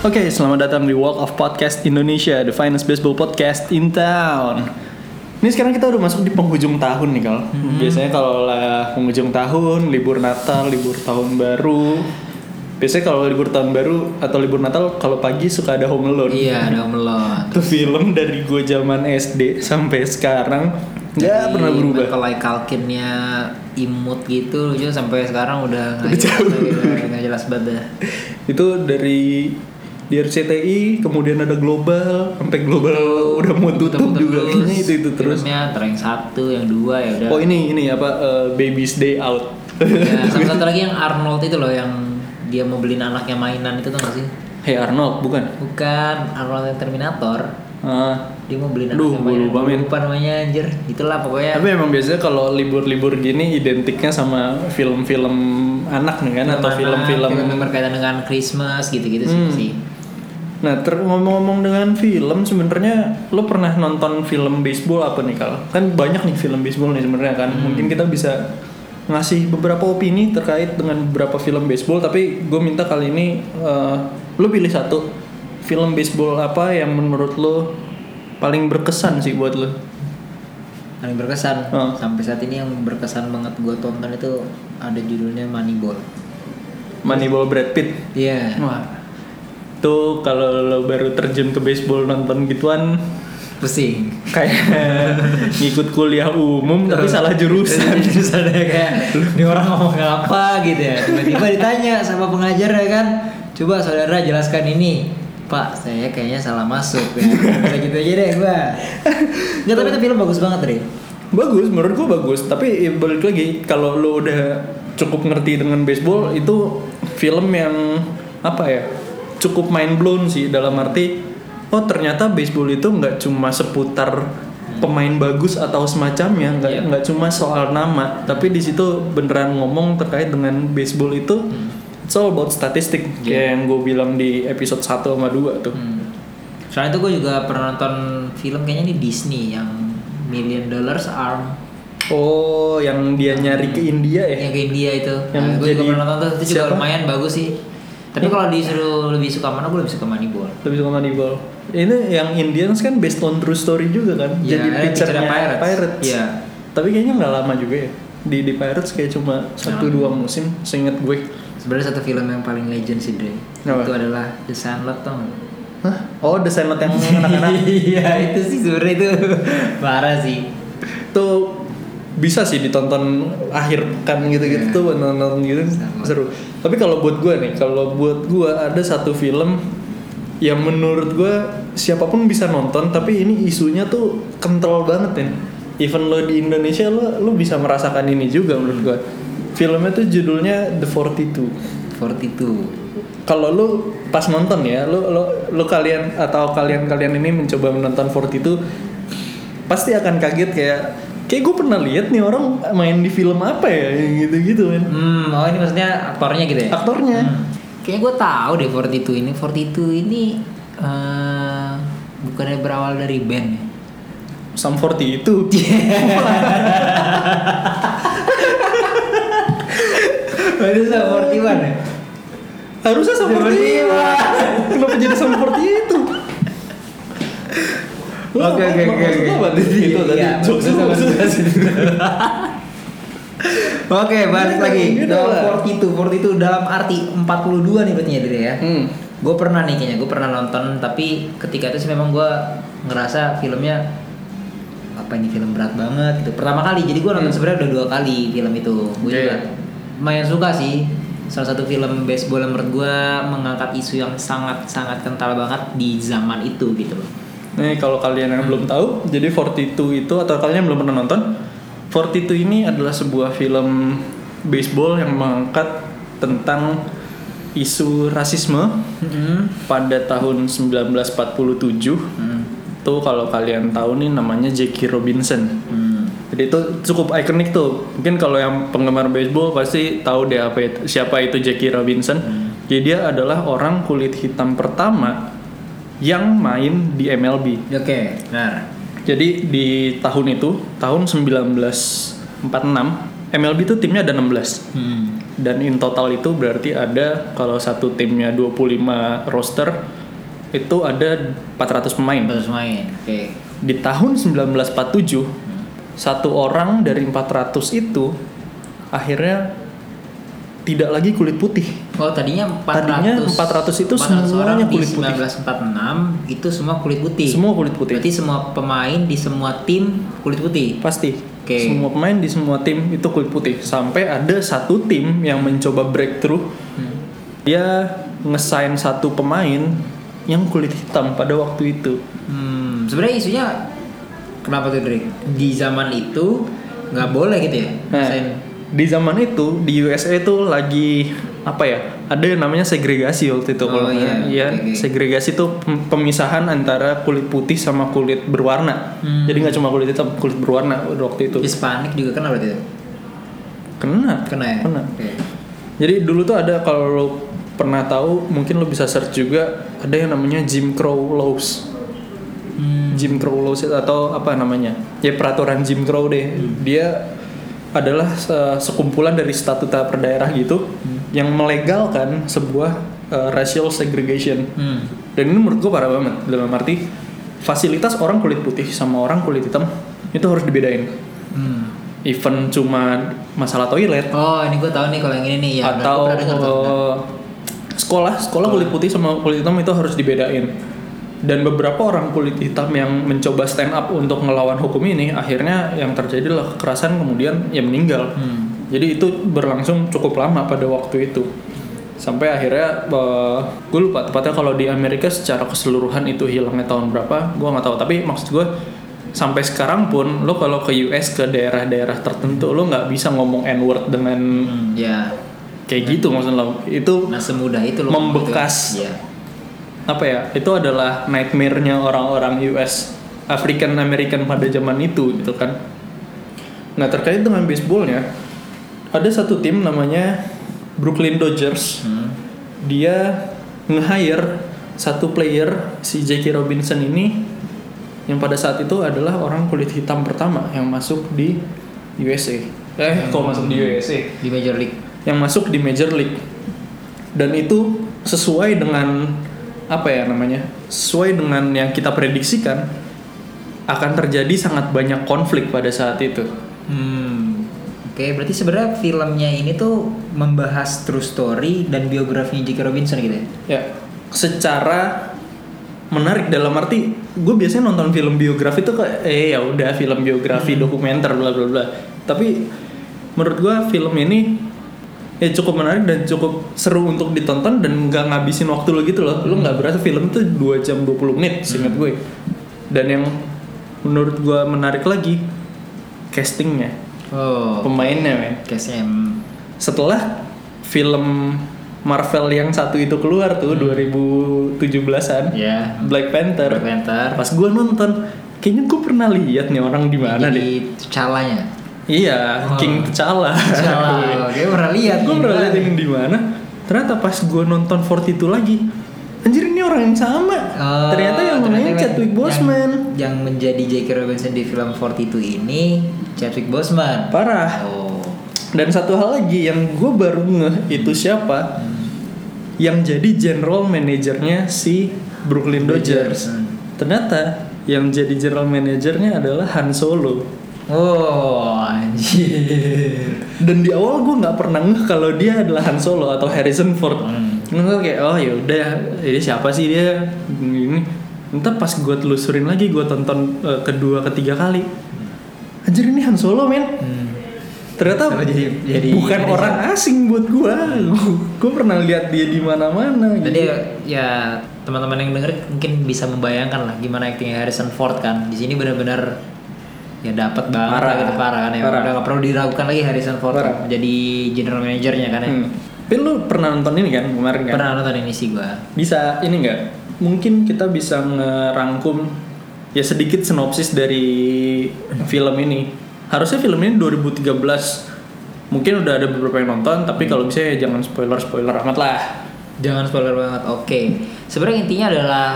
Oke, selamat datang di Walk of Podcast Indonesia, the finest baseball podcast in town. Ini sekarang kita udah masuk di penghujung tahun nih, Kal. Biasanya kalau lah penghujung tahun, libur Natal, libur tahun baru. Biasanya kalau libur tahun baru atau libur Natal, kalau pagi suka ada Home Alone. Iya, ada melon. Itu film dari gue zaman SD sampai sekarang nggak pernah berubah. Kalau Kalkinnya imut gitu, lucu sampai sekarang udah nggak jelas, nggak jelas banget. Itu dari di RCTI, kemudian ada Global, sampai Global udah mau tutup Muter-muter juga. Kayaknya itu itu terus. Filmnya yang satu, yang dua ya udah. Oh ini ini apa eh, Baby's Day Out. Ya, sama satu lagi yang Arnold itu loh yang dia mau beliin anaknya mainan itu tuh gak sih? hey Arnold bukan? Bukan Arnold yang Terminator. Ah, Dia mau beliin Duh, mainan. lupa, men. Lupa namanya anjir. Itulah pokoknya. tapi emang biasanya kalau libur-libur gini identiknya sama film-film anak nih kan atau film-film. yang berkaitan dengan Christmas gitu-gitu sih Hmm. sih. Nah, ter ngomong-ngomong dengan film, sebenarnya lo pernah nonton film baseball apa nih kal? Kan banyak nih film baseball nih sebenarnya kan. Hmm. Mungkin kita bisa ngasih beberapa opini terkait dengan beberapa film baseball. Tapi gue minta kali ini eh, lo pilih satu film baseball apa yang menurut lo paling berkesan sih buat lo? paling berkesan Oh. sampai saat ini yang berkesan banget gue tonton itu ada judulnya Moneyball Moneyball Brad Pitt. iya Wah, tuh kalau lo baru terjun ke baseball nonton gituan pusing. kayak ngikut kuliah umum tapi salah jurusan. jurusannya kayak ini orang ngomong apa gitu ya. Tiba-tiba ditanya sama pengajar ya kan coba saudara jelaskan ini. Pak saya kayaknya salah masuk ya. Gitu aja deh gua. Nggak tapi itu film bagus banget deh Bagus, menurut gua bagus. Tapi ya balik lagi, kalau lo udah cukup ngerti dengan baseball, itu film yang apa ya, cukup mind blown sih dalam arti, oh ternyata baseball itu nggak cuma seputar pemain bagus atau semacamnya, nggak Iya. nggak cuma soal nama, tapi di situ beneran ngomong terkait dengan baseball itu, it's all about statistik, kayak yang gue bilang di episode 1 sama 2 tuh. Hmm. Soalnya itu gue juga pernah nonton film kayaknya di Disney yang Million Dollars Arm Oh, yang dia nyari ke India ya? yang ke India itu. Yang Nah, gue juga pernah nonton tuh, itu juga siapa? lumayan bagus sih. Tapi kalau disuruh lebih suka mana, gue lebih suka Moneyball. Lebih suka Moneyball. Ini yang Indians kan based on true story juga kan? Iya, Jadi pitchernya pitchernya Pirates. Iya. Tapi kayaknya nggak lama juga ya. Di di Pirates kayak cuma satu dua musim, seinget gue. Sebenarnya satu film yang paling legend sih Dre. Apa? Itu adalah The Sandlot tau nggak? Hah? Oh, The Silent yang anak-anak Iya itu sih sebenarnya itu parah sih. tuh bisa sih ditonton akhir kan gitu-gitu Iya. tuh nonton gitu Sama. seru. Tapi kalau buat gue nih, kalau buat gue ada satu film yang menurut gue siapa pun bisa nonton, tapi ini isunya tuh kental banget ya. Even lo di Indonesia lo lo bisa merasakan ini juga menurut gue. Filmnya tuh judulnya The 42. 42. Kalau lo pas nonton ya, lo lo lo kalian atau kalian-kalian ini mencoba menonton 42 pasti akan kaget kayak kayak gue pernah lihat nih orang main di film apa ya gitu-gitu kan. Hmm, oh ini maksudnya aktornya gitu ya? Aktornya. Hmm. Kayaknya gue tahu deh 42 ini. 42 ini eh bukannya berawal dari band ya? Sam 40 itu. Itu sama 41 ya? Harusnya Sam 40 Kenapa jadi Sam 40 itu? Oke, oke, oke, maksud oke. lo apa tadi? Itu tadi Iya, jokes maksud lu, sama maksud- Oke, balik lagi. beda lah. 42, 42 dalam arti 42 nih berarti ya Dre ya. Hmm. Gue pernah nih kayaknya, gue pernah nonton tapi ketika itu sih memang gue ngerasa filmnya apa ini film berat banget gitu. Pertama kali, jadi gue nonton Hmm. sebenarnya udah dua kali film itu. Gue Oke. juga lumayan suka sih. Salah satu film baseball yang menurut gue mengangkat isu yang sangat-sangat kental banget di zaman itu gitu loh. Nih kalau kalian yang belum tahu, jadi 42 itu atau kalian yang belum pernah nonton, 42 ini adalah sebuah film baseball yang mengangkat tentang isu rasisme pada tahun 1947. Hmm. Tuh kalau kalian tahu nih namanya Jackie Robinson. Hmm. Jadi itu cukup ikonik tuh. Mungkin kalau yang penggemar baseball pasti tahu deh apa itu, siapa itu Jackie Robinson. Jadi dia adalah orang kulit hitam pertama yang main di MLB. Oke, benar. Jadi di tahun itu, tahun 1946, MLB itu timnya ada 16. Hmm. dan in total itu berarti ada kalau satu timnya 25 roster itu ada 400 pemain. Bagus main. Oke. Di tahun 1947 satu orang dari 400 itu akhirnya tidak lagi kulit putih. Oh tadinya 400 Tadinya 400 itu semuanya orang kulit di putih. 1946 itu semua kulit putih. Semua kulit putih. Berarti semua pemain di semua tim kulit putih. Pasti. Oke. Semua pemain di semua tim itu kulit putih. Sampai ada satu tim yang mencoba breakthrough. Hmm. Dia ngesign satu pemain yang kulit hitam pada waktu itu. Hmm, sebenarnya isunya kenapa tuh Drake? Di zaman itu nggak boleh gitu ya? Nah, di zaman itu di USA itu lagi apa ya? Ada yang namanya segregasi waktu itu Oh, kalau iya. ya segregasi itu pem- pemisahan antara kulit putih sama kulit berwarna. Hmm. Jadi nggak cuma kulit hitam, kulit berwarna waktu itu. Hispanik juga kena berarti itu? Kena. Kena ya? Kena. Oke. Jadi dulu tuh ada kalau lo pernah tahu mungkin lo bisa search juga ada yang namanya Jim Crow laws. Hmm. Jim Crow laws atau apa namanya? Ya peraturan Jim Crow deh. Dia adalah se- sekumpulan dari statuta per daerah gitu yang melegalkan sebuah uh, racial segregation. Hmm. Dan ini menurut gue parah banget dalam arti fasilitas orang kulit putih sama orang kulit hitam itu harus dibedain. Hmm. Even cuma masalah toilet Oh, ini gue tahu nih kalau yang ini nih ya. atau dengar uh, sekolah sekolah kulit putih sama kulit hitam itu harus dibedain dan beberapa orang kulit hitam yang mencoba stand up untuk melawan hukum ini akhirnya yang terjadi adalah kekerasan kemudian ya meninggal Hmm. Jadi itu berlangsung cukup lama pada waktu itu sampai akhirnya gue lupa tepatnya kalau di Amerika secara keseluruhan itu hilangnya tahun berapa gue nggak tahu tapi maksud gue sampai sekarang pun lo kalau ke US ke daerah-daerah tertentu lo nggak bisa ngomong n word dengan Hmm, ya. kayak gitu maksud lo itu Nah semudah itu loh. Membekas. Iya. apa ya itu adalah nightmare-nya orang-orang US African American pada zaman itu gitu kan nah terkait dengan baseballnya ada satu tim namanya Brooklyn Dodgers Hmm. dia nge-hire satu player si Jackie Robinson ini yang pada saat itu adalah orang kulit hitam pertama yang masuk di USA eh kok masuk di USA Di Major League. yang masuk di Major League dan itu sesuai dengan apa ya namanya sesuai dengan yang kita prediksikan akan terjadi sangat banyak konflik pada saat itu Hmm. Oke, berarti sebenarnya filmnya ini tuh membahas true story dan biografinya Jackie Robinson gitu ya? ya secara menarik dalam arti gue biasanya nonton film biografi tuh kayak eh ya udah film biografi dokumenter bla bla bla. Tapi menurut gue film ini ya cukup menarik dan cukup seru untuk ditonton dan nggak ngabisin waktu lo gitu loh. Lo nggak berasa film itu 2 jam 20 menit seingat gue dan yang menurut gue menarik lagi castingnya Oh, pemainnya men KSM. setelah film Marvel yang satu itu keluar tuh 2017-an Ya. Black Panther. Black Panther. Pas gue nonton, kayaknya gue pernah lihat nih orang di mana deh. Jadi calanya. Iya, Oh. King T'Challa. Cala. Oke, pernah lihat. gue nih, pernah lihat nih? yang di mana. Ternyata pas gue nonton 42 lagi, anjir ini orang yang sama. Oh, ternyata yang main Chadwick yang- Boseman. Yang, menjadi Jackie Robinson di film 42 ini Chadwick Boseman. Parah. Oh. Dan satu hal lagi yang gue baru ngeh itu siapa? Yang jadi general manajernya si Brooklyn Dodgers. Hmm. Ternyata yang jadi general manajernya adalah Han Solo. Oh, anjir. Dan di awal gue nggak pernah ngeh kalau dia adalah Han Solo atau Harrison Ford. Hmm. Gue kayak oh ya udah, ini siapa sih dia? Ini. Entah pas gue telusurin lagi, gue tonton eh, kedua, ketiga kali. Anjir ini Han Solo men. Hmm. Ternyata jadi- jadi bukan Indonesia. orang asing buat gue. gue pernah lihat dia di mana-mana. Jadi gitu. ya teman-teman yang denger mungkin bisa membayangkan lah gimana aktingnya Harrison Ford kan. Di sini benar-benar ya dapat banget Parah. gitu parah kan ya. Parah. Udah gak perlu diragukan lagi Harrison Ford Parah. jadi general manajernya kan ya. Hmm. Tapi lu pernah nonton ini kan kemarin kan? Pernah nonton ini sih gua. Bisa ini nggak? Mungkin kita bisa ngerangkum ya sedikit sinopsis dari film ini. Harusnya film ini 2013. Mungkin udah ada beberapa yang nonton, tapi kalau bisa ya jangan spoiler-spoiler amat lah. Jangan spoiler banget. Oke. Sebenarnya intinya adalah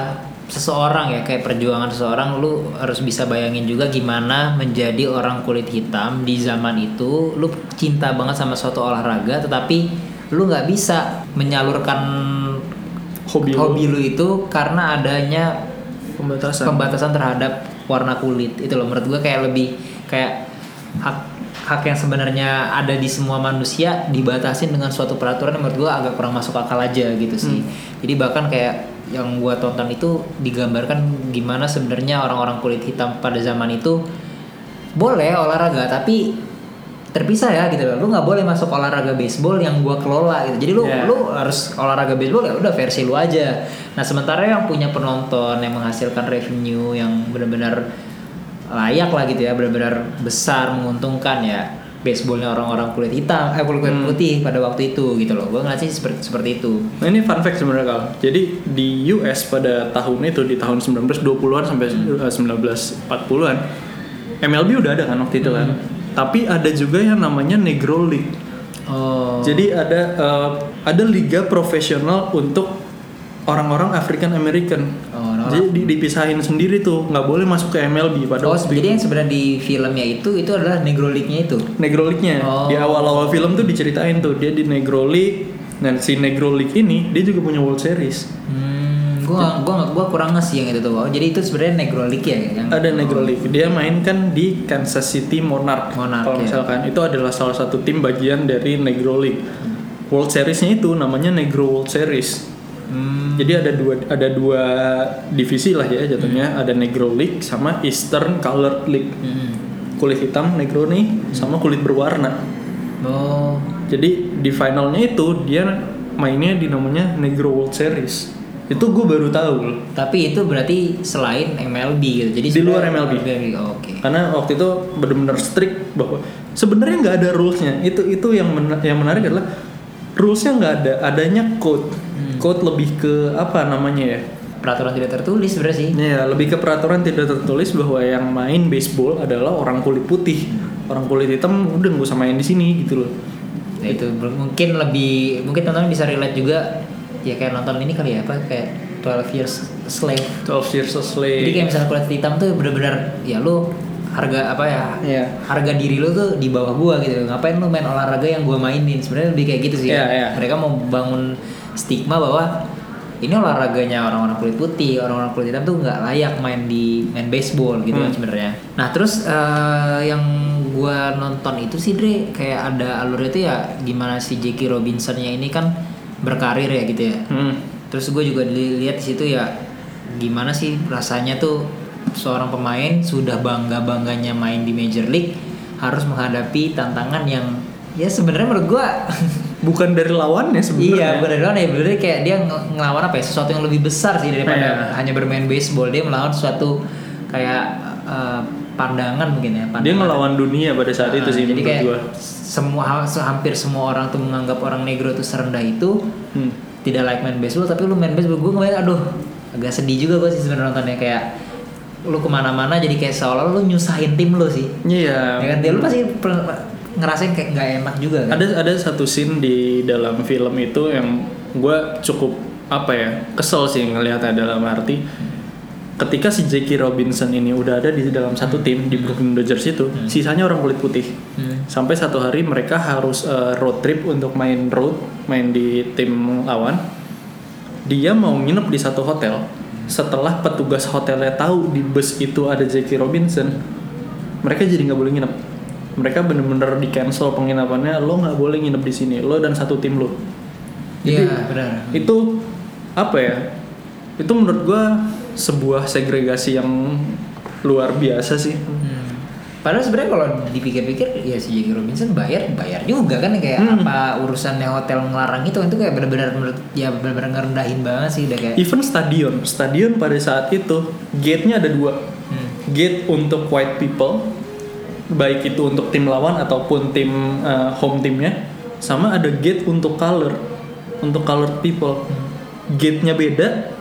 seseorang ya kayak perjuangan seseorang lu harus bisa bayangin juga gimana menjadi orang kulit hitam di zaman itu lu cinta banget sama suatu olahraga tetapi lu nggak bisa menyalurkan Hobi, hobi, lu, lu itu karena adanya pembatasan. pembatasan terhadap warna kulit. Itu loh menurut gue kayak lebih kayak hak hak yang sebenarnya ada di semua manusia dibatasin dengan suatu peraturan yang menurut gue agak kurang masuk akal aja gitu sih. Jadi bahkan kayak yang gue tonton itu digambarkan gimana sebenarnya orang-orang kulit hitam pada zaman itu boleh olahraga tapi terpisah ya gitu loh. Lu nggak boleh masuk olahraga baseball yang gua kelola gitu. Jadi lu Yeah. lu harus olahraga baseball ya udah versi lu aja. Nah, sementara yang punya penonton yang menghasilkan revenue yang benar-benar layak lah gitu ya, benar-benar besar menguntungkan ya baseballnya orang-orang kulit hitam, eh kulit Hmm. putih pada waktu itu gitu loh. Gua ngeliat sih seperti seperti itu. Nah ini fun fact sebenarnya Kal. Jadi di US pada tahun itu di tahun 1920-an sampai eh, 1940-an MLB udah ada kan waktu itu kan. Tapi ada juga yang namanya Negro League. Oh. Jadi ada eh, ada liga profesional untuk orang-orang African American. Oh, Jadi di- dipisahin sendiri tuh, nggak boleh masuk ke MLB pada Oh, waktu jadi yang sebenarnya di filmnya itu itu adalah Negro League-nya itu. Negro League-nya. Oh. Di awal-awal film tuh diceritain tuh dia di Negro League. Dan si Negro League ini dia juga punya World Series. Hmm, gua gua gua kurang ngasih yang itu tuh. Jadi itu sebenarnya Negro League ya yang Ada Negro League. Dia main kan di Kansas City Monarch. Monarch, Kalau ya. misalkan itu adalah salah satu tim bagian dari Negro League. World Series-nya itu namanya Negro World Series. Hmm. Jadi ada dua ada dua divisi lah ya jatuhnya. Ada Negro League sama Eastern Colored League. Hmm. Kulit hitam Negro nih sama kulit berwarna. Oh. Jadi di finalnya itu dia mainnya di namanya Negro World Series. Itu gue baru tahu. Tapi itu berarti selain MLB gitu. Jadi Di luar sebenarnya- MLB. Oh, Oke. Karena waktu itu benar-benar strict bahwa sebenarnya nggak ada rulesnya. Itu itu yang men- yang menarik adalah rulesnya nggak ada, adanya code. Code lebih ke apa namanya ya? Peraturan tidak tertulis sebenarnya sih. Ya lebih ke peraturan tidak tertulis bahwa yang main baseball adalah orang kulit putih. Orang kulit hitam udah nggak usah main di sini gitu loh. Nah, itu mungkin lebih mungkin teman-teman bisa relate juga ya kayak nonton ini kali ya apa kayak 12 Years a Slave. 12 Years a Slave. Jadi kayak misalnya kulit hitam tuh bener-bener ya lu harga apa ya Iya. harga diri lu tuh di bawah gua gitu ngapain lu main olahraga yang gua mainin sebenarnya lebih kayak gitu sih Iya, kan. iya. mereka mau bangun stigma bahwa ini olahraganya orang-orang kulit putih orang-orang kulit hitam tuh nggak layak main di main baseball gitu kan Hmm. sebenarnya nah terus eh, yang gua nonton itu sih Dre kayak ada alurnya tuh ya gimana si Jackie Robinsonnya ini kan berkarir ya gitu ya Hmm. terus gue juga dilihat di situ ya gimana sih rasanya tuh seorang pemain sudah bangga bangganya main di Major League harus menghadapi tantangan yang ya sebenarnya menurut gue Bukan dari lawannya sebenarnya. iya benar benar ya benar kayak dia ng- ngelawan apa ya sesuatu yang lebih besar sih daripada Iya. hanya bermain baseball dia melawan sesuatu kayak eh, pandangan mungkin ya Dia pandangan. ngelawan dunia pada saat itu Nah, sih jadi kayak gua. semua hampir semua orang tuh menganggap orang negro itu serendah itu Hmm. tidak like main baseball tapi lu main baseball gue ngeliat aduh agak sedih juga gue sih sebenarnya nontonnya kayak lu ke mana-mana jadi kayak seolah lu nyusahin tim lu sih Iya. ya kan dia lu pasti ngerasain kayak nggak enak juga kan Ada ada satu scene di dalam film itu yang gue cukup apa ya kesel sih ngelihatnya dalam arti ketika si Jackie Robinson ini udah ada di dalam satu tim di Brooklyn Dodgers itu sisanya orang kulit putih. Hmm. sampai satu hari mereka harus eh, road trip untuk main road main di tim lawan. Dia mau nginep di satu hotel. Setelah petugas hotelnya tahu di bus itu ada Jackie Robinson mereka jadi nggak boleh nginep. Mereka bener-bener di cancel penginapannya lo nggak boleh nginep di sini lo dan satu tim lo. Iya benar. itu apa ya itu menurut gua sebuah segregasi yang luar biasa sih Hmm. Padahal sebenarnya kalau dipikir-pikir ya si Jackie Robinson bayar bayar juga kan kayak Hmm. apa urusannya hotel ngelarang itu itu kayak benar-benar ya benar-benar ngerendahin banget sih udah kayak even stadion stadion pada saat itu gate-nya ada dua Hmm. gate untuk white people baik itu untuk tim lawan ataupun tim uh, home timnya sama ada gate untuk color untuk colored people gate-nya beda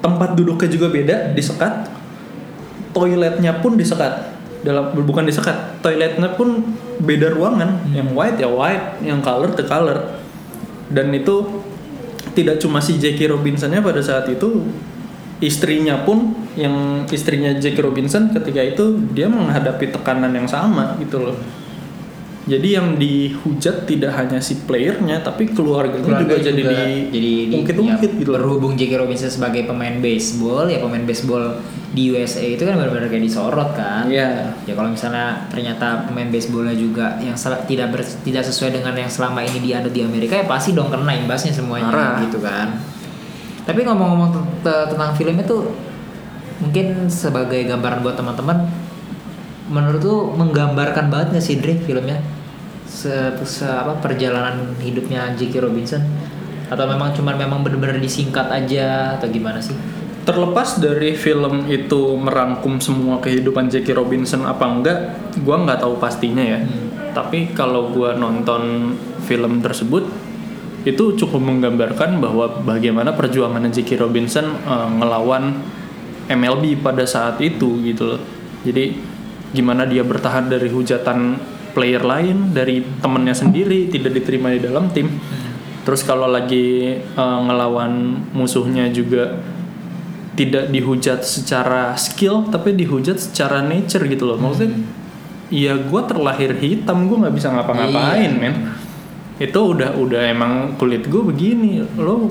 tempat duduknya juga beda disekat. Toiletnya pun disekat. Dalam bukan disekat toiletnya pun beda ruangan. Yang white ya white. Yang color ke color. Dan itu tidak cuma si Jackie Robinsonnya pada saat itu istrinya pun yang istrinya Jackie Robinson ketika itu dia menghadapi tekanan yang sama gitu loh. Jadi yang dihujat tidak hanya si playernya tapi keluarganya Keluarga juga, jadi di jadi di- ungkit-ungkit ya, gitu berhubung Jackie Robinson sebagai pemain baseball ya pemain baseball di USA itu kan benar-benar kayak disorot kan. Iya. ya kalau misalnya ternyata pemain baseballnya juga yang tidak ber- tidak sesuai dengan yang selama ini dianut di Amerika ya pasti dong kena imbasnya semuanya Parah. gitu kan. Tapi ngomong-ngomong te- te- tentang film itu mungkin sebagai gambaran buat teman-teman menurut tuh menggambarkan banget gak sih Dre filmnya se, se- apa perjalanan hidupnya Jackie Robinson atau memang cuman memang bener-bener disingkat aja atau gimana sih Terlepas dari film itu merangkum semua kehidupan Jackie Robinson apa enggak, gua nggak tahu pastinya ya. Hmm. Tapi kalau gua nonton film tersebut itu cukup menggambarkan bahwa bagaimana perjuangan Jackie Robinson eh, ngelawan MLB pada saat itu gitu loh. Jadi gimana dia bertahan dari hujatan player lain, dari temennya sendiri tidak diterima di dalam tim. Terus kalau lagi eh, ngelawan musuhnya juga tidak dihujat secara skill tapi dihujat secara nature gitu loh. Maksudnya ya gue terlahir hitam gue nggak bisa ngapa-ngapain Iya. men. Itu udah udah emang kulit gue begini. Lo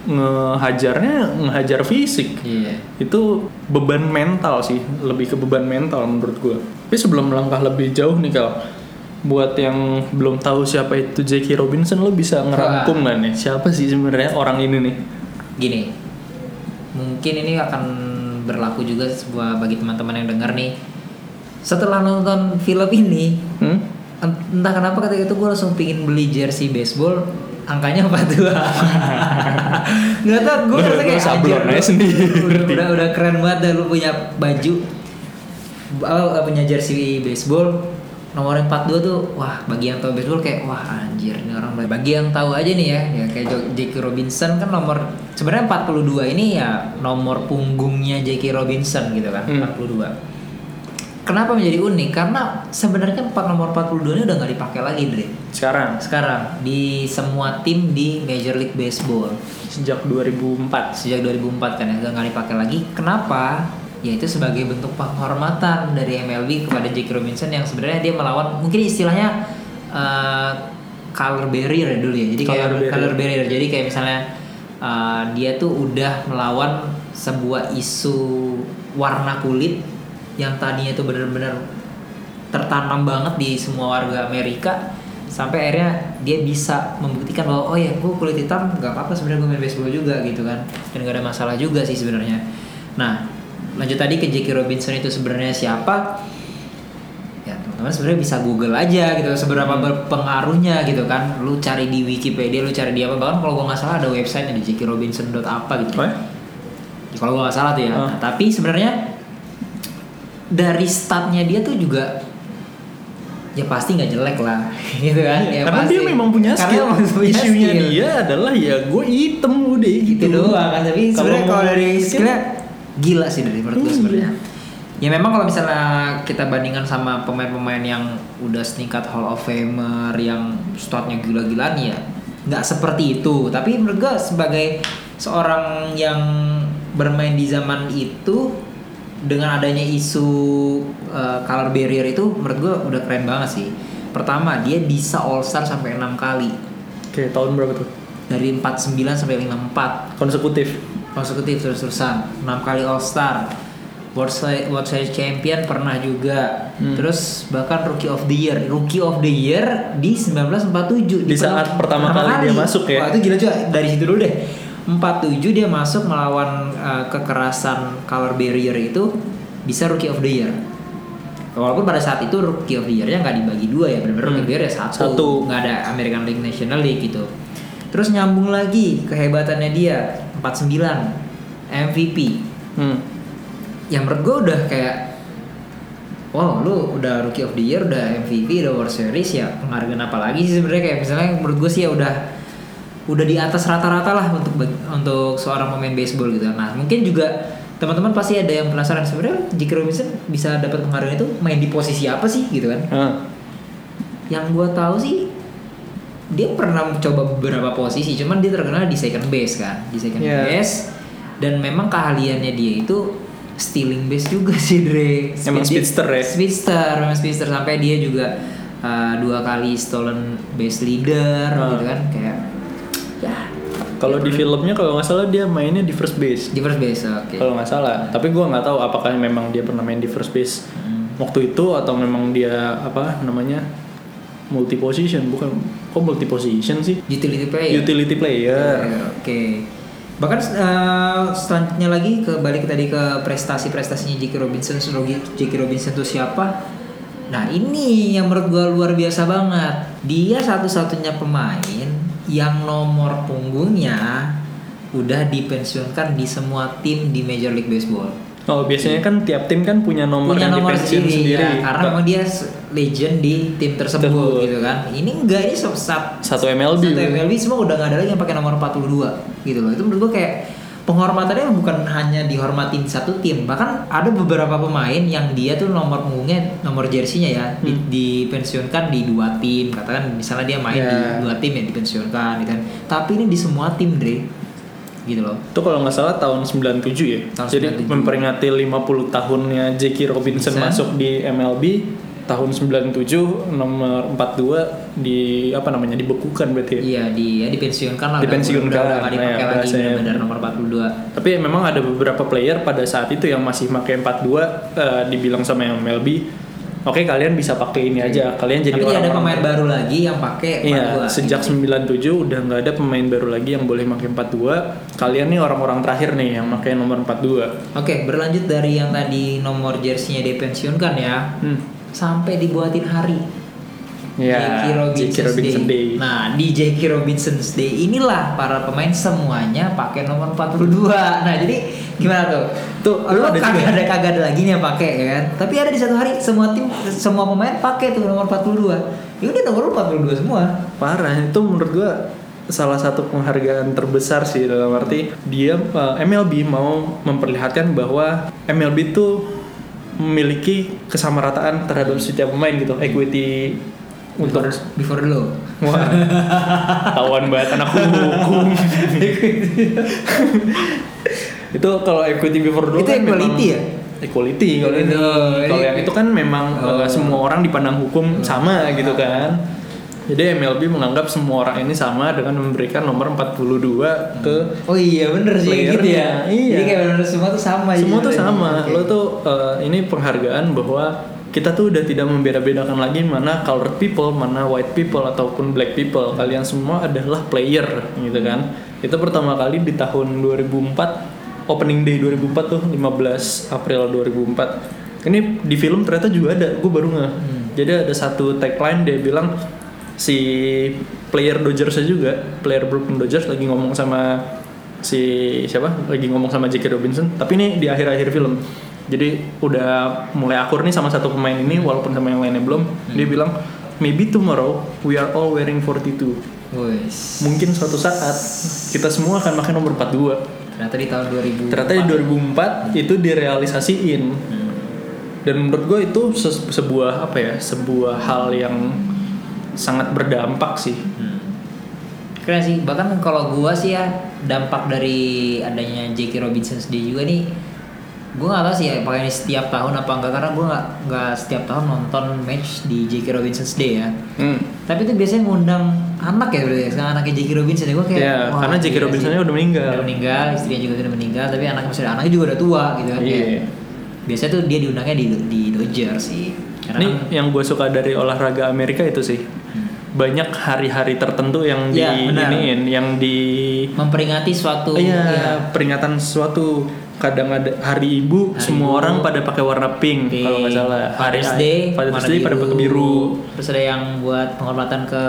ngehajarnya ngehajar fisik. Iya. Itu beban mental sih lebih ke beban mental menurut gue tapi sebelum melangkah lebih jauh nih kal buat yang belum tahu siapa itu Jackie Robinson lo bisa ngerangkum nggak nih? Siapa sih sebenarnya orang ini nih? Gini mungkin ini akan berlaku juga sebuah bagi teman-teman yang dengar nih. Setelah nonton film ini hmm? ent- entah kenapa ketika itu gue langsung pingin beli jersey baseball angkanya 42 nggak tau gue rasa kayak sablon aja sendiri. udah, udah udah keren banget dah lu punya baju punya jersey baseball nomor 42 tuh wah bagi yang tahu baseball kayak wah anjir ini orang baik. bagi yang tahu aja nih ya ya kayak Jackie Robinson kan nomor sebenarnya 42 ini ya nomor punggungnya Jackie Robinson gitu kan Hmm. 42 Kenapa menjadi unik? Karena sebenarnya empat nomor 42 ini udah nggak dipakai lagi, Dre. sekarang Sekarang di semua tim di Major League Baseball sejak 2004 sejak 2004 kan ya nggak dipakai lagi. Kenapa? Ya itu sebagai bentuk penghormatan dari MLB kepada Jackie Robinson yang sebenarnya dia melawan mungkin istilahnya eh, color barrier ya dulu ya. Jadi kayak Color barrier. color barrier. Jadi kayak misalnya eh, dia tuh udah melawan sebuah isu warna kulit yang tadinya itu benar-benar tertanam banget di semua warga Amerika sampai akhirnya dia bisa membuktikan bahwa oh ya gue kulit hitam nggak apa-apa sebenarnya gue main baseball juga gitu kan dan gak ada masalah juga sih sebenarnya nah lanjut tadi ke Jackie Robinson itu sebenarnya siapa ya teman-teman sebenarnya bisa Google aja gitu seberapa berpengaruhnya gitu kan lu cari di Wikipedia lu cari di apa bahkan kalau gue nggak salah ada website di jackie-robinson apa gitu oh ya? kalau gue nggak salah tuh ya Oh. Nah, tapi sebenarnya dari statnya dia tuh juga ya pasti nggak jelek lah gitu kan ya karena pasti. dia memang punya Karena skill punya isunya skill. dia adalah ya gue hitam udah gitu itu doang kan tapi sebenarnya kalau dari skill- skillnya gila sih dari menurut gue Iya. sebenarnya ya memang kalau misalnya kita bandingkan sama pemain-pemain yang udah setingkat Hall of Famer yang statnya gila-gilaan ya nggak seperti itu. Tapi menurut gue sebagai seorang yang bermain di zaman itu dengan adanya isu uh, color barrier itu menurut gue udah keren banget sih. Pertama dia bisa All Star sampai enam kali. Oke tahun berapa tuh? Dari 49 sampai 54 konsekutif konsekutif terus-terusan. 6 kali All Star World Series, World Series Champion pernah juga. Hmm. terus bahkan Rookie of the Year. Rookie of the Year di 1947 Di saat pertama kali dia masuk ya? Wah itu gila juga. Dari situ dulu deh. 47 dia masuk melawan uh, kekerasan color barrier itu bisa Rookie of the Year. Walaupun pada saat itu Rookie of the Year-nya nggak dibagi dua ya, benar-benar Hmm. Rookie of the Year ya satu, Satu. nggak ada American League National League gitu. Terus nyambung lagi kehebatannya dia 49 MVP. hmm. Yang menurut gue udah kayak Wow, lu udah Rookie of the Year, udah MVP, udah World Series ya penghargaan apa lagi sih sebenarnya kayak misalnya menurut gue sih ya udah udah di atas rata-rata lah untuk untuk seorang pemain baseball gitu. Nah mungkin juga teman-teman pasti ada yang penasaran sebenarnya Jackie Robinson bisa dapat penghargaan itu main di posisi apa sih gitu kan? Ah. Yang gue tahu sih dia pernah coba beberapa posisi, cuman dia terkenal di second base kan, di second Yeah. base. dan memang keahliannya dia itu stealing base juga sih Dre Emang Speed- speedster ya? speedster memang speedster sampai dia juga uh, dua kali stolen base leader Ah. gitu kan kayak ya Kalau di filmnya kalau nggak salah dia mainnya di first base. di first base oke Kalau nggak salah. Tapi gua nggak tahu apakah memang dia pernah main di first base Hmm. waktu itu atau memang dia apa namanya multi position bukan kok multi position sih utility player utility player. Ya, Oke. Bahkan eh, selanjutnya lagi ke balik tadi ke prestasi-prestasinya J.K. Robinson. J.K. Robinson itu siapa? Nah ini yang menurut gua luar biasa banget. Dia satu-satunya pemain yang nomor punggungnya udah dipensiunkan di semua tim di Major League Baseball. Oh biasanya kan tiap tim kan punya nomor Punya yang nomor sendiri, sendiri. ya, karena memang dia legend di tim tersebut Tersebut. gitu kan. Ini enggak ini satu Satu MLB. satu MLB semua udah nggak ada lagi yang pakai nomor 42 gitu loh. Itu menurut gua kayak penghormatannya bukan hanya dihormatin satu tim, bahkan ada beberapa pemain yang dia tuh nomor punggungnya, nomor jersinya ya di- Hmm. dipensiunkan di dua tim. Katakan misalnya dia main Ya. di dua tim ya dipensiunkan gitu kan. Tapi ini di semua tim, Dre. Gitu loh. Itu kalau nggak salah tahun 97 ya. Tahun Jadi 97. memperingati 50 tahunnya Jackie Robinson Bisa. masuk di MLB tahun 97 nomor 42 di apa namanya dibekukan berarti ya. Iya, dia dipensiunkan lah. udah- Dipensiunkan, Udah, udah nggak dipakai nah, lagi bahasanya. benar nomor 42. Tapi memang ada beberapa player pada saat itu yang masih pakai 42 eh, dibilang sama yang MLB, oke kalian bisa pakai ini aja. Kalian jadi Tapi tidak ada orang-orang pemain baru lagi yang pakai Iya, 42. sejak 97 udah nggak ada pemain baru lagi yang boleh pakai 42. Kalian nih orang-orang terakhir nih yang pakai nomor 42. Oke, berlanjut dari yang tadi nomor jersey-nya dipensiunkan ya, Hmm. sampai dibuatin hari. Ya, J.K. Robinson's. Robinson Day. Nah, di J.K. Robinson's Day inilah para pemain semuanya pakai nomor 42. Nah, jadi gimana tuh? Tuh, lu ada kagak ada kagak ada lagi nih yang pakai ya kan. Tapi ada di satu hari semua tim semua pemain pakai tuh nomor 42. Ya udah nomor lu 42 semua. Parah, itu menurut gua salah satu penghargaan terbesar sih dalam arti dia eh, MLB mau memperlihatkan bahwa MLB itu memiliki kesamarataan terhadap setiap pemain gitu, equity untuk before dulu. Wah, tawan banget anak hukum. itu kalau equity before dulu Itu kan equality memang- ya? Equality kalau ini. Oh, Kalau ini- yang itu kan memang Oh. eh, semua orang dipandang hukum sama gitu kan. Jadi MLB menganggap semua orang ini sama dengan memberikan nomor 42 ke Oh iya bener sih Playernya, gitu ya. iya. Jadi kayak bener semua tuh sama. semua gitu. tuh sama. Oke. Lo tuh eh, ini penghargaan bahwa kita tuh udah tidak membeda-bedakan lagi mana colored people, mana white people ataupun black people. Kalian semua adalah player gitu kan. Itu pertama kali di tahun 2004 opening day 2004 tuh 15 April 2004. Ini di film ternyata juga ada, gue baru nggak. Hmm. Jadi ada satu tagline dia bilang si player Dodgers juga, player Brooklyn Dodgers lagi ngomong sama si siapa? Lagi ngomong sama J.K. Robinson. Tapi ini di akhir-akhir film. Jadi udah mulai akur nih sama satu pemain ini walaupun sama yang lainnya belum. Dia bilang maybe tomorrow we are all wearing 42. Wes. Mungkin suatu saat kita semua akan pakai nomor 42. Ternyata di tahun 2000. Ternyata di 2004 itu direalisasiin. Hmm. Dan menurut gue itu se- sebuah apa ya? Sebuah hal yang sangat berdampak sih. Hmm. Keren sih. Bahkan kalau gua sih ya dampak dari adanya J.K. Robinson Day juga nih gua nggak tahu sih ya apakah ini setiap tahun apa enggak karena gua nggak nggak setiap tahun nonton match di J.K. Robinson's Day ya Hmm. tapi itu biasanya ngundang anak ya berarti ya sekarang anaknya J.K. Robinson ya gua kayak Ya, wah, karena J.K. gila Robinsonnya udah meninggal. udah meninggal istrinya juga sudah meninggal tapi anaknya masih anaknya juga udah tua gitu kan Iya. kayak biasanya tuh dia diundangnya di di Dodgers sih karena Ini kan- yang gue suka dari olahraga Amerika itu sih. Banyak hari-hari tertentu yang di Iya, benar. iniin, yang di memperingati suatu Iya, ya, peringatan sesuatu. Kadang ada hari ibu, Hari semua Ibu. orang pada pakai warna pink, Pink. kalau nggak salah. Father's Day, Father's warna Day pada pakai biru. Terus ada yang buat penghormatan ke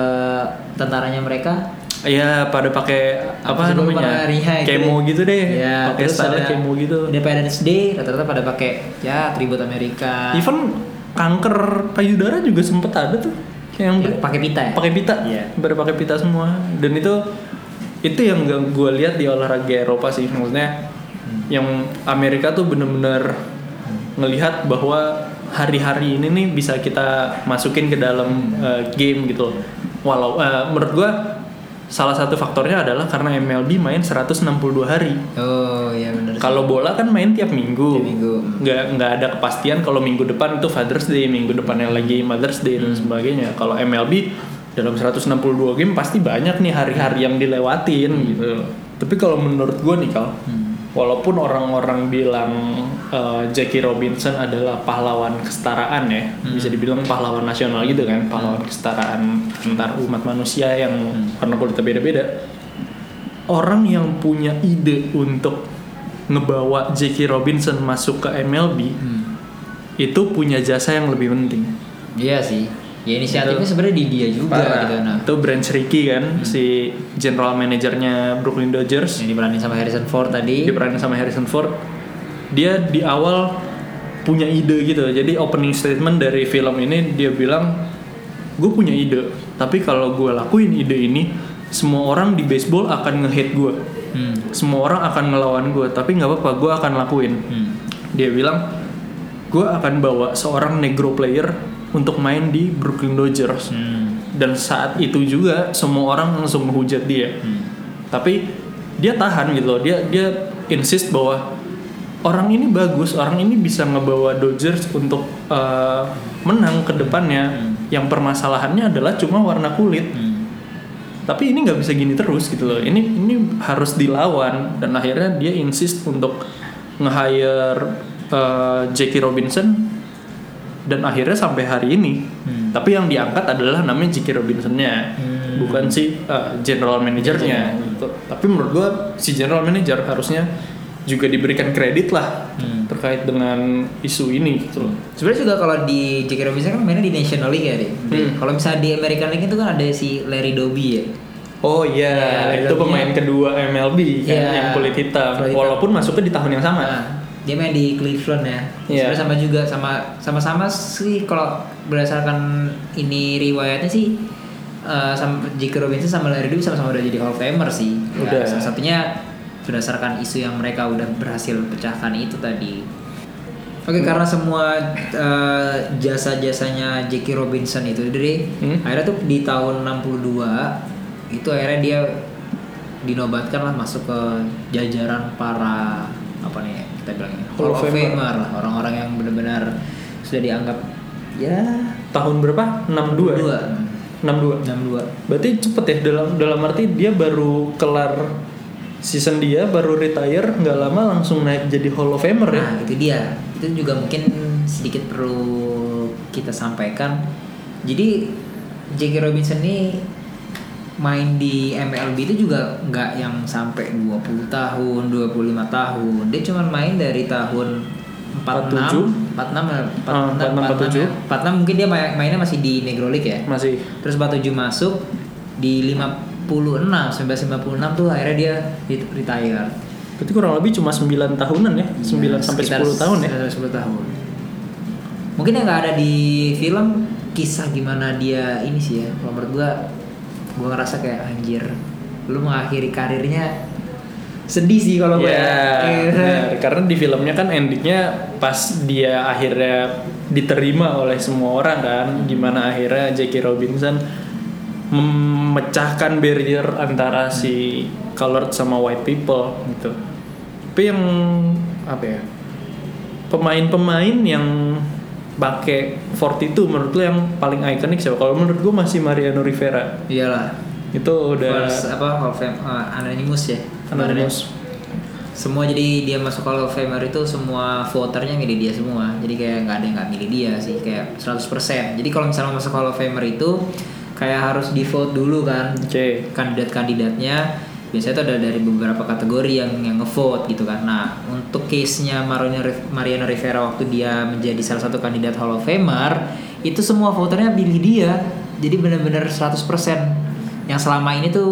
tentaranya mereka. Iya, pada pakai apa, lupa namanya? Kemo deh. gitu deh. Ya, pakai style kemo gitu. Independence Day rata-rata pada pakai ya atribut Amerika. Even kanker payudara juga sempet ada tuh. Yang Ya, pakai pita ya. pakai pita Iya. pada pakai pita semua dan itu itu yang gue lihat di olahraga Eropa sih maksudnya. Yang Amerika tuh bener-bener ngelihat bahwa hari-hari ini nih bisa kita masukin ke dalam Hmm. uh, game gitu walau uh, menurut gue salah satu faktornya adalah karena MLB main 162 hari. Oh iya benar. Kalau bola kan main tiap minggu. Tiap minggu. Nggak nggak ada kepastian kalau minggu depan itu Father's Day, minggu depannya lagi Mother's Day dan sebagainya. Kalau MLB dalam 162 game pasti banyak nih hari-hari yang dilewatin gitu. Tapi kalau menurut gue nih kal, walaupun orang-orang bilang uh, Jackie Robinson adalah pahlawan kesetaraan ya, bisa dibilang pahlawan nasional gitu kan, pahlawan kesetaraan antar umat manusia yang karena kulitnya beda-beda orang yang punya ide untuk ngebawa Jackie Robinson masuk ke MLB Hmm. itu punya jasa yang lebih penting. Iya sih. Ya inisiatifnya sebenarnya di dia juga Parah. gitu nah. Itu Branch Rickey kan, si general manajernya Brooklyn Dodgers, Yang diperanin sama Harrison Ford tadi. diperanin sama Harrison Ford. Dia di awal punya ide gitu. Jadi opening statement dari film ini dia bilang, gue punya ide, tapi kalau gue lakuin ide ini, semua orang di baseball akan nge-hate gue. Hmm. semua orang akan ngelawan gue tapi nggak apa-apa gue akan lakuin Hmm. dia bilang gue akan bawa seorang negro player untuk main di Brooklyn Dodgers. Hmm. dan saat itu juga semua orang langsung menghujat dia. Hmm. tapi dia tahan gitu loh. Dia dia insist bahwa orang ini bagus orang ini bisa ngebawa Dodgers untuk uh, menang ke depannya. Yang permasalahannya adalah cuma warna kulit. Hmm. tapi ini nggak bisa gini terus gitu loh. Ini ini harus dilawan. Dan akhirnya dia insist untuk nge-hire uh, Jackie Robinson dan akhirnya sampai hari ini Hmm. tapi yang diangkat adalah namanya Jackie Robinsonnya Hmm. bukan si uh, general manajernya gitu. tapi menurut gua si general manager harusnya juga diberikan kredit lah Hmm. terkait dengan isu ini gitu loh Sebenarnya juga kalau di Jackie Robinson kan mainnya di National League ya, Dik. Hmm. Kalau misalnya di American League itu kan ada si Larry Doby ya. Oh iya, Ya, itu pemain kedua MLB kan Iya, yang kulit hitam. kulit hitam. Walaupun masuknya di tahun yang sama. Nah, dia main di Cleveland ya. Iya. Sebenarnya sama juga sama sama-sama sih kalau berdasarkan ini riwayatnya sih eh, sama Jackie Robinson sama Larry Doby sama-sama udah jadi Hall of Famer sih. Ya, Udah. salah satunya berdasarkan isu yang mereka udah berhasil pecahkan itu tadi. Oke, karena semua eh, jasa-jasanya Jackie Robinson itu dari Hmm. akhirnya tuh di tahun 62 itu akhirnya dia dinobatkan lah masuk ke jajaran para apa nih kita bilangnya Hall Hall of Famer. Lah orang-orang yang benar-benar sudah dianggap ya Tahun berapa? 62. ya? 62. 62 Berarti cepet ya dalam dalam arti dia baru kelar season dia baru retire nggak lama langsung naik jadi Hall of Famer ya. Nah, itu dia. Itu juga mungkin sedikit perlu kita sampaikan. Jadi Jackie Robinson ini main di MLB itu juga nggak yang sampai 20 tahun, 25 tahun. Dia cuma main dari tahun 46, 46 ya, 46, Ah, 46, 46, 46 mungkin dia main- mainnya masih di Negro League ya. Masih. Terus 47 masuk di 56, 1956 tuh akhirnya dia ret- retire. Berarti kurang lebih cuma 9 tahunan ya. 9 sampai Sekitar 10 tahun ya. sekitar 10 tahun. Mungkin yang nggak ada di film kisah gimana dia ini sih ya. Kalau menurut gua gua ngerasa kayak anjir. Lu mengakhiri karirnya sedih sih kalau gua. Ya, Iya. benar. karena di filmnya kan endingnya pas dia akhirnya diterima oleh semua orang kan, gimana akhirnya Jackie Robinson memecahkan barrier antara si colored sama white people gitu. Tapi yang apa ya? Pemain-pemain yang pakai 42 menurut lu yang paling ikonik siapa? Kalau menurut gua masih Mariano Rivera. Iyalah. Itu udah First, apa Hall of Fame uh, Anonymous ya. anonymous. Semua jadi dia masuk Hall of Famer itu semua voternya milih dia semua. Jadi kayak nggak ada yang nggak milih dia sih kayak 100%. Jadi kalau misalnya masuk Hall of Famer itu kayak harus di vote dulu kan Oke. kandidat-kandidatnya biasanya itu ada dari beberapa kategori yang yang ngevote gitu kan. Nah, untuk case-nya Mariano, Riv- Mariano Rivera waktu dia menjadi salah satu kandidat Hall of Famer, itu semua voternya pilih dia. Jadi benar-benar 100%. Yang selama ini tuh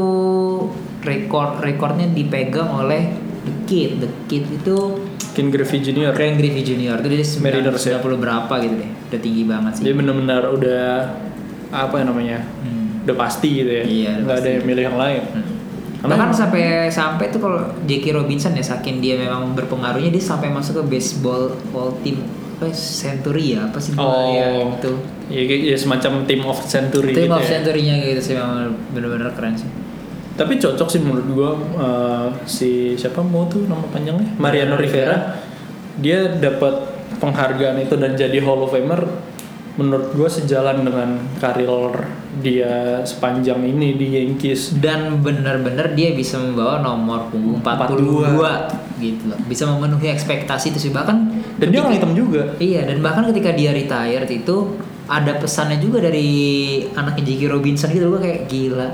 rekor rekornya dipegang oleh The Kid. The Kid itu Ken Griffey Jr. Ken Griffey Jr. Itu dia Mariners ya? 90 berapa gitu deh. Udah tinggi banget sih. Dia benar-benar udah apa ya namanya? Hmm. Udah pasti gitu ya. Iya, udah Nggak ada yang milih yang lain. Hmm. Karena Bahkan sampai sampai tuh kalau Jackie Robinson ya saking dia memang berpengaruhnya dia sampai masuk ke baseball all team apa ya, century ya apa sih Oh. ya itu Ya, ya semacam team of century team gitu of ya. century-nya gitu sih memang benar-benar keren sih. tapi cocok sih menurut gua eh, si siapa mau tuh nama panjangnya Mariano Rivera dia dapat penghargaan itu dan jadi Hall of Famer menurut gua sejalan dengan karir dia sepanjang ini di Yankees. Dan bener-bener dia bisa membawa nomor punggung 42, gitu loh. Bisa memenuhi ekspektasi itu sih. Bahkan dan dia orang hitam juga. Iya dan bahkan ketika dia retired itu ada pesannya juga dari anaknya Jackie Robinson gitu. Gue kayak gila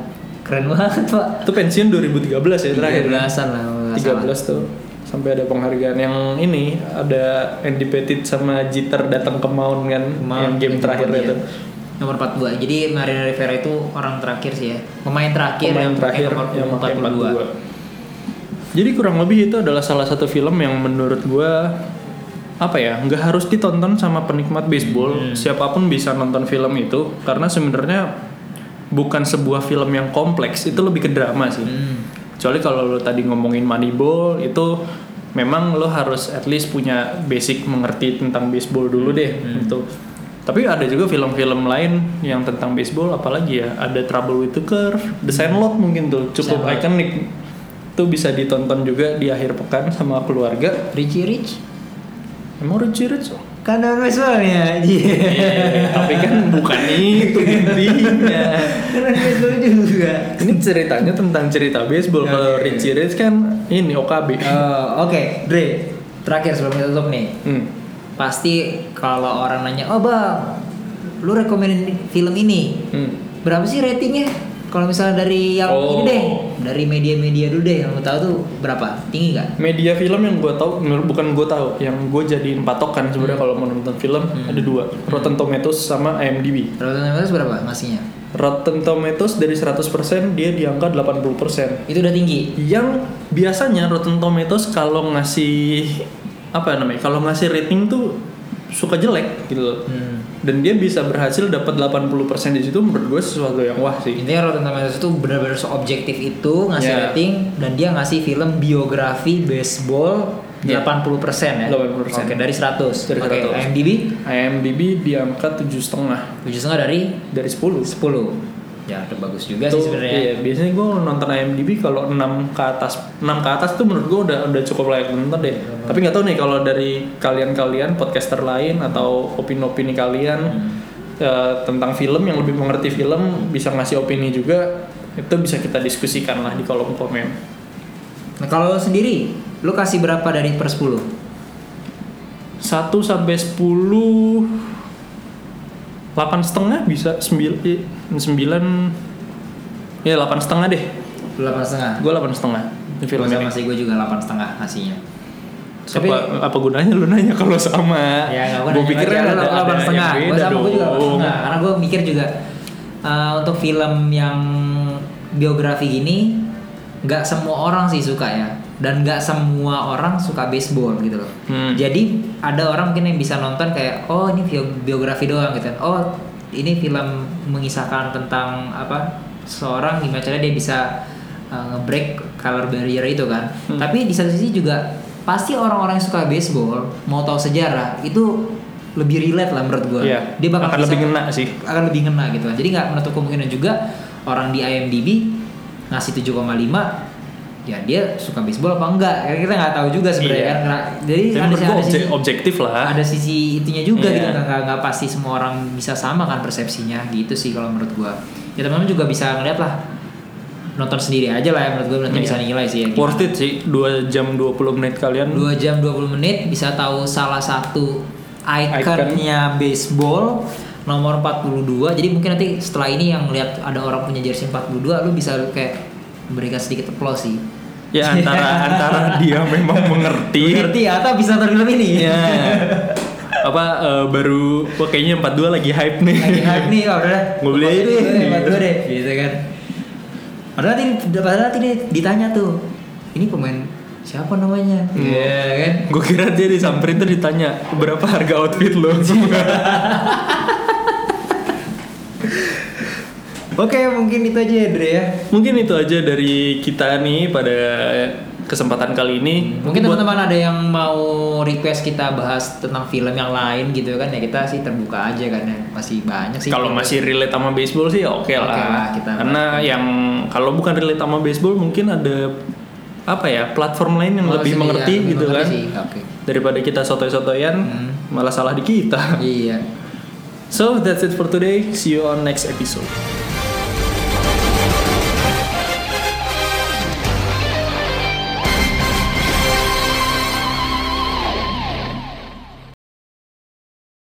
keren banget pak. Itu pensiun 2013 ya terakhir. 13-an lah kalau nggak salah. 13 tuh sampai ada penghargaan yang ini ada Andy Pettit sama Jeter datang ke Mound kan Mound, yang game terakhir dia. itu nomor 42 jadi Mariano Rivera itu orang terakhir sih ya pemain terakhir pemain yang terakhir nomor yang pakai 42 42. Jadi kurang lebih itu adalah salah satu film yang menurut gua apa ya nggak harus ditonton sama penikmat baseball Hmm. siapa pun bisa nonton film itu karena sebenarnya bukan sebuah film yang kompleks itu lebih ke drama sih Hmm. Kecuali kalau lo tadi ngomongin Moneyball itu memang lo harus at least punya basic mengerti tentang baseball dulu deh Hmm. gitu. Tapi ada juga film-film lain yang tentang baseball apalagi ya ada Trouble with the Curve The Sandlot mungkin tuh cukup Sandlot. ikonik. Itu bisa ditonton juga di akhir pekan sama keluarga. Richie Rich? Emang Richie Rich kan non baseballnya Iya, tapi kan bukan itu intinya. Kan baseball juga. Ini ceritanya tentang cerita baseball. Kalau. Richie Rich kan ini OKB Oh, oke Dre terakhir sebelum kita tutup nih. Hmm. pasti kalau orang nanya oh bang lu rekomenin film ini? Hmm. berapa sih ratingnya kalau misalnya dari yang Oh. ini deh dari media-media dulu deh yang lu tahu tuh berapa? Tinggi nggak? Media film yang gue tahu bukan gue tahu yang gue jadiin patokan sebenarnya kalau mau nonton film ada dua Rotten Tomatoes sama IMDb. Rotten Tomatoes berapa ngasihnya? Rotten Tomatoes dari 100% dia di angka 80% itu udah tinggi? Yang biasanya Rotten Tomatoes kalau ngasih apa namanya kalau ngasih rating tuh suka jelek gitu loh hmm. dan dia bisa berhasil dapat 80% di situ menurut gue sesuatu yang wah sih intinya Rotten Tomatoes itu benar-benar seobjektif itu ngasih Ya. rating dan dia ngasih film biografi baseball Ya. 80% ya 80%. oke dari 100 Dari oke 100. IMDb IMDb di angka tujuh setengah 7,5 dari dari 10 10 ya udah bagus juga Tuh, sih sebenarnya Iya, biasanya gue nonton IMDb kalau 6 ke atas 6 ke atas tuh menurut gue udah udah cukup layak nonton deh. Hmm. Tapi nggak tahu nih kalau dari kalian-kalian podcaster lain atau opini-opini kalian Hmm. eh, tentang film yang lebih mengerti film bisa ngasih opini juga itu bisa kita diskusikan lah di kolom komen. Nah kalau lo sendiri, lo kasih berapa dari per 10? 1 sampai 10 8 setengah bisa 9 9 ya 8 setengah deh. 8 setengah. Gue 8 setengah di film Film ini. masih gue juga 8 setengah ngasihnya. Tapi apa, apa gunanya lu nanya kalau sama? ya gue pikir ada ada 8 setengah. Gue sama gue juga 8 dong. setengah. Karena gue mikir juga eh, untuk film yang biografi gini nggak semua orang sih suka ya dan nggak semua orang suka baseball gitu loh. Hmm. Jadi ada orang mungkin yang bisa nonton kayak oh ini bio- biografi doang gitu. Oh ini film mengisahkan tentang apa seorang gimana caranya dia bisa uh, nge-break color barrier itu kan. Hmm. Tapi di satu sisi juga pasti orang-orang yang suka baseball mau tahu sejarah itu lebih relate lah menurut gua. Iya, Dia bakal akan bisa- lebih ngena sih. Akan lebih ngena gitu. Jadi nggak menutup kemungkinan juga orang di IMDb ngasih 7,5 ya dia suka baseball apa enggak Ya, kita nggak tahu juga sebenarnya Iya. kan jadi Tapi ada, gua ada obje- sisi objektif lah. ada sisi itunya juga Iya. gitu nggak, nggak- pasti semua orang bisa sama kan persepsinya gitu sih kalau menurut gua ya teman-teman juga bisa ngeliat lah nonton sendiri aja lah ya menurut gua nanti Iya. bisa nilai sih ya Worth it sih 2 jam 20 menit kalian. 2 jam 20 menit bisa tahu salah satu ikonnya baseball nomor 42 jadi mungkin nanti setelah ini yang lihat ada orang punya jersey 42 lu bisa kayak memberikan sedikit applause sih Ya antara antara dia memang mengerti. ngerti atau bisa nonton film ini Iya. Apa eh, baru wah, kayaknya 42 lagi hype nih. lagi hype nih oh, udah Gua beli aja deh. empat dua deh gitu kan padahal nanti padahal dia ditanya tuh ini pemain siapa namanya Hmm. Iya kan Gue kira dia disamperin tuh ditanya berapa harga outfit lo. oke mungkin itu aja ya Dre ya Mungkin itu aja dari kita nih pada kesempatan kali ini. Mungkin teman-teman ada yang mau request kita bahas tentang film yang lain gitu kan ya kita sih terbuka aja kan ya masih banyak sih. Kalau masih relate sama baseball sih oke Oke lah. lah, kita Karena yang kalau bukan relate sama baseball mungkin ada apa ya platform lain yang Oh, lebih sih, mengerti iya, gitu mengerti kan. sih, Oke. Daripada kita sotoy-sotoyan Hmm. malah salah di kita. Iya. So that's it for today. See you on next episode.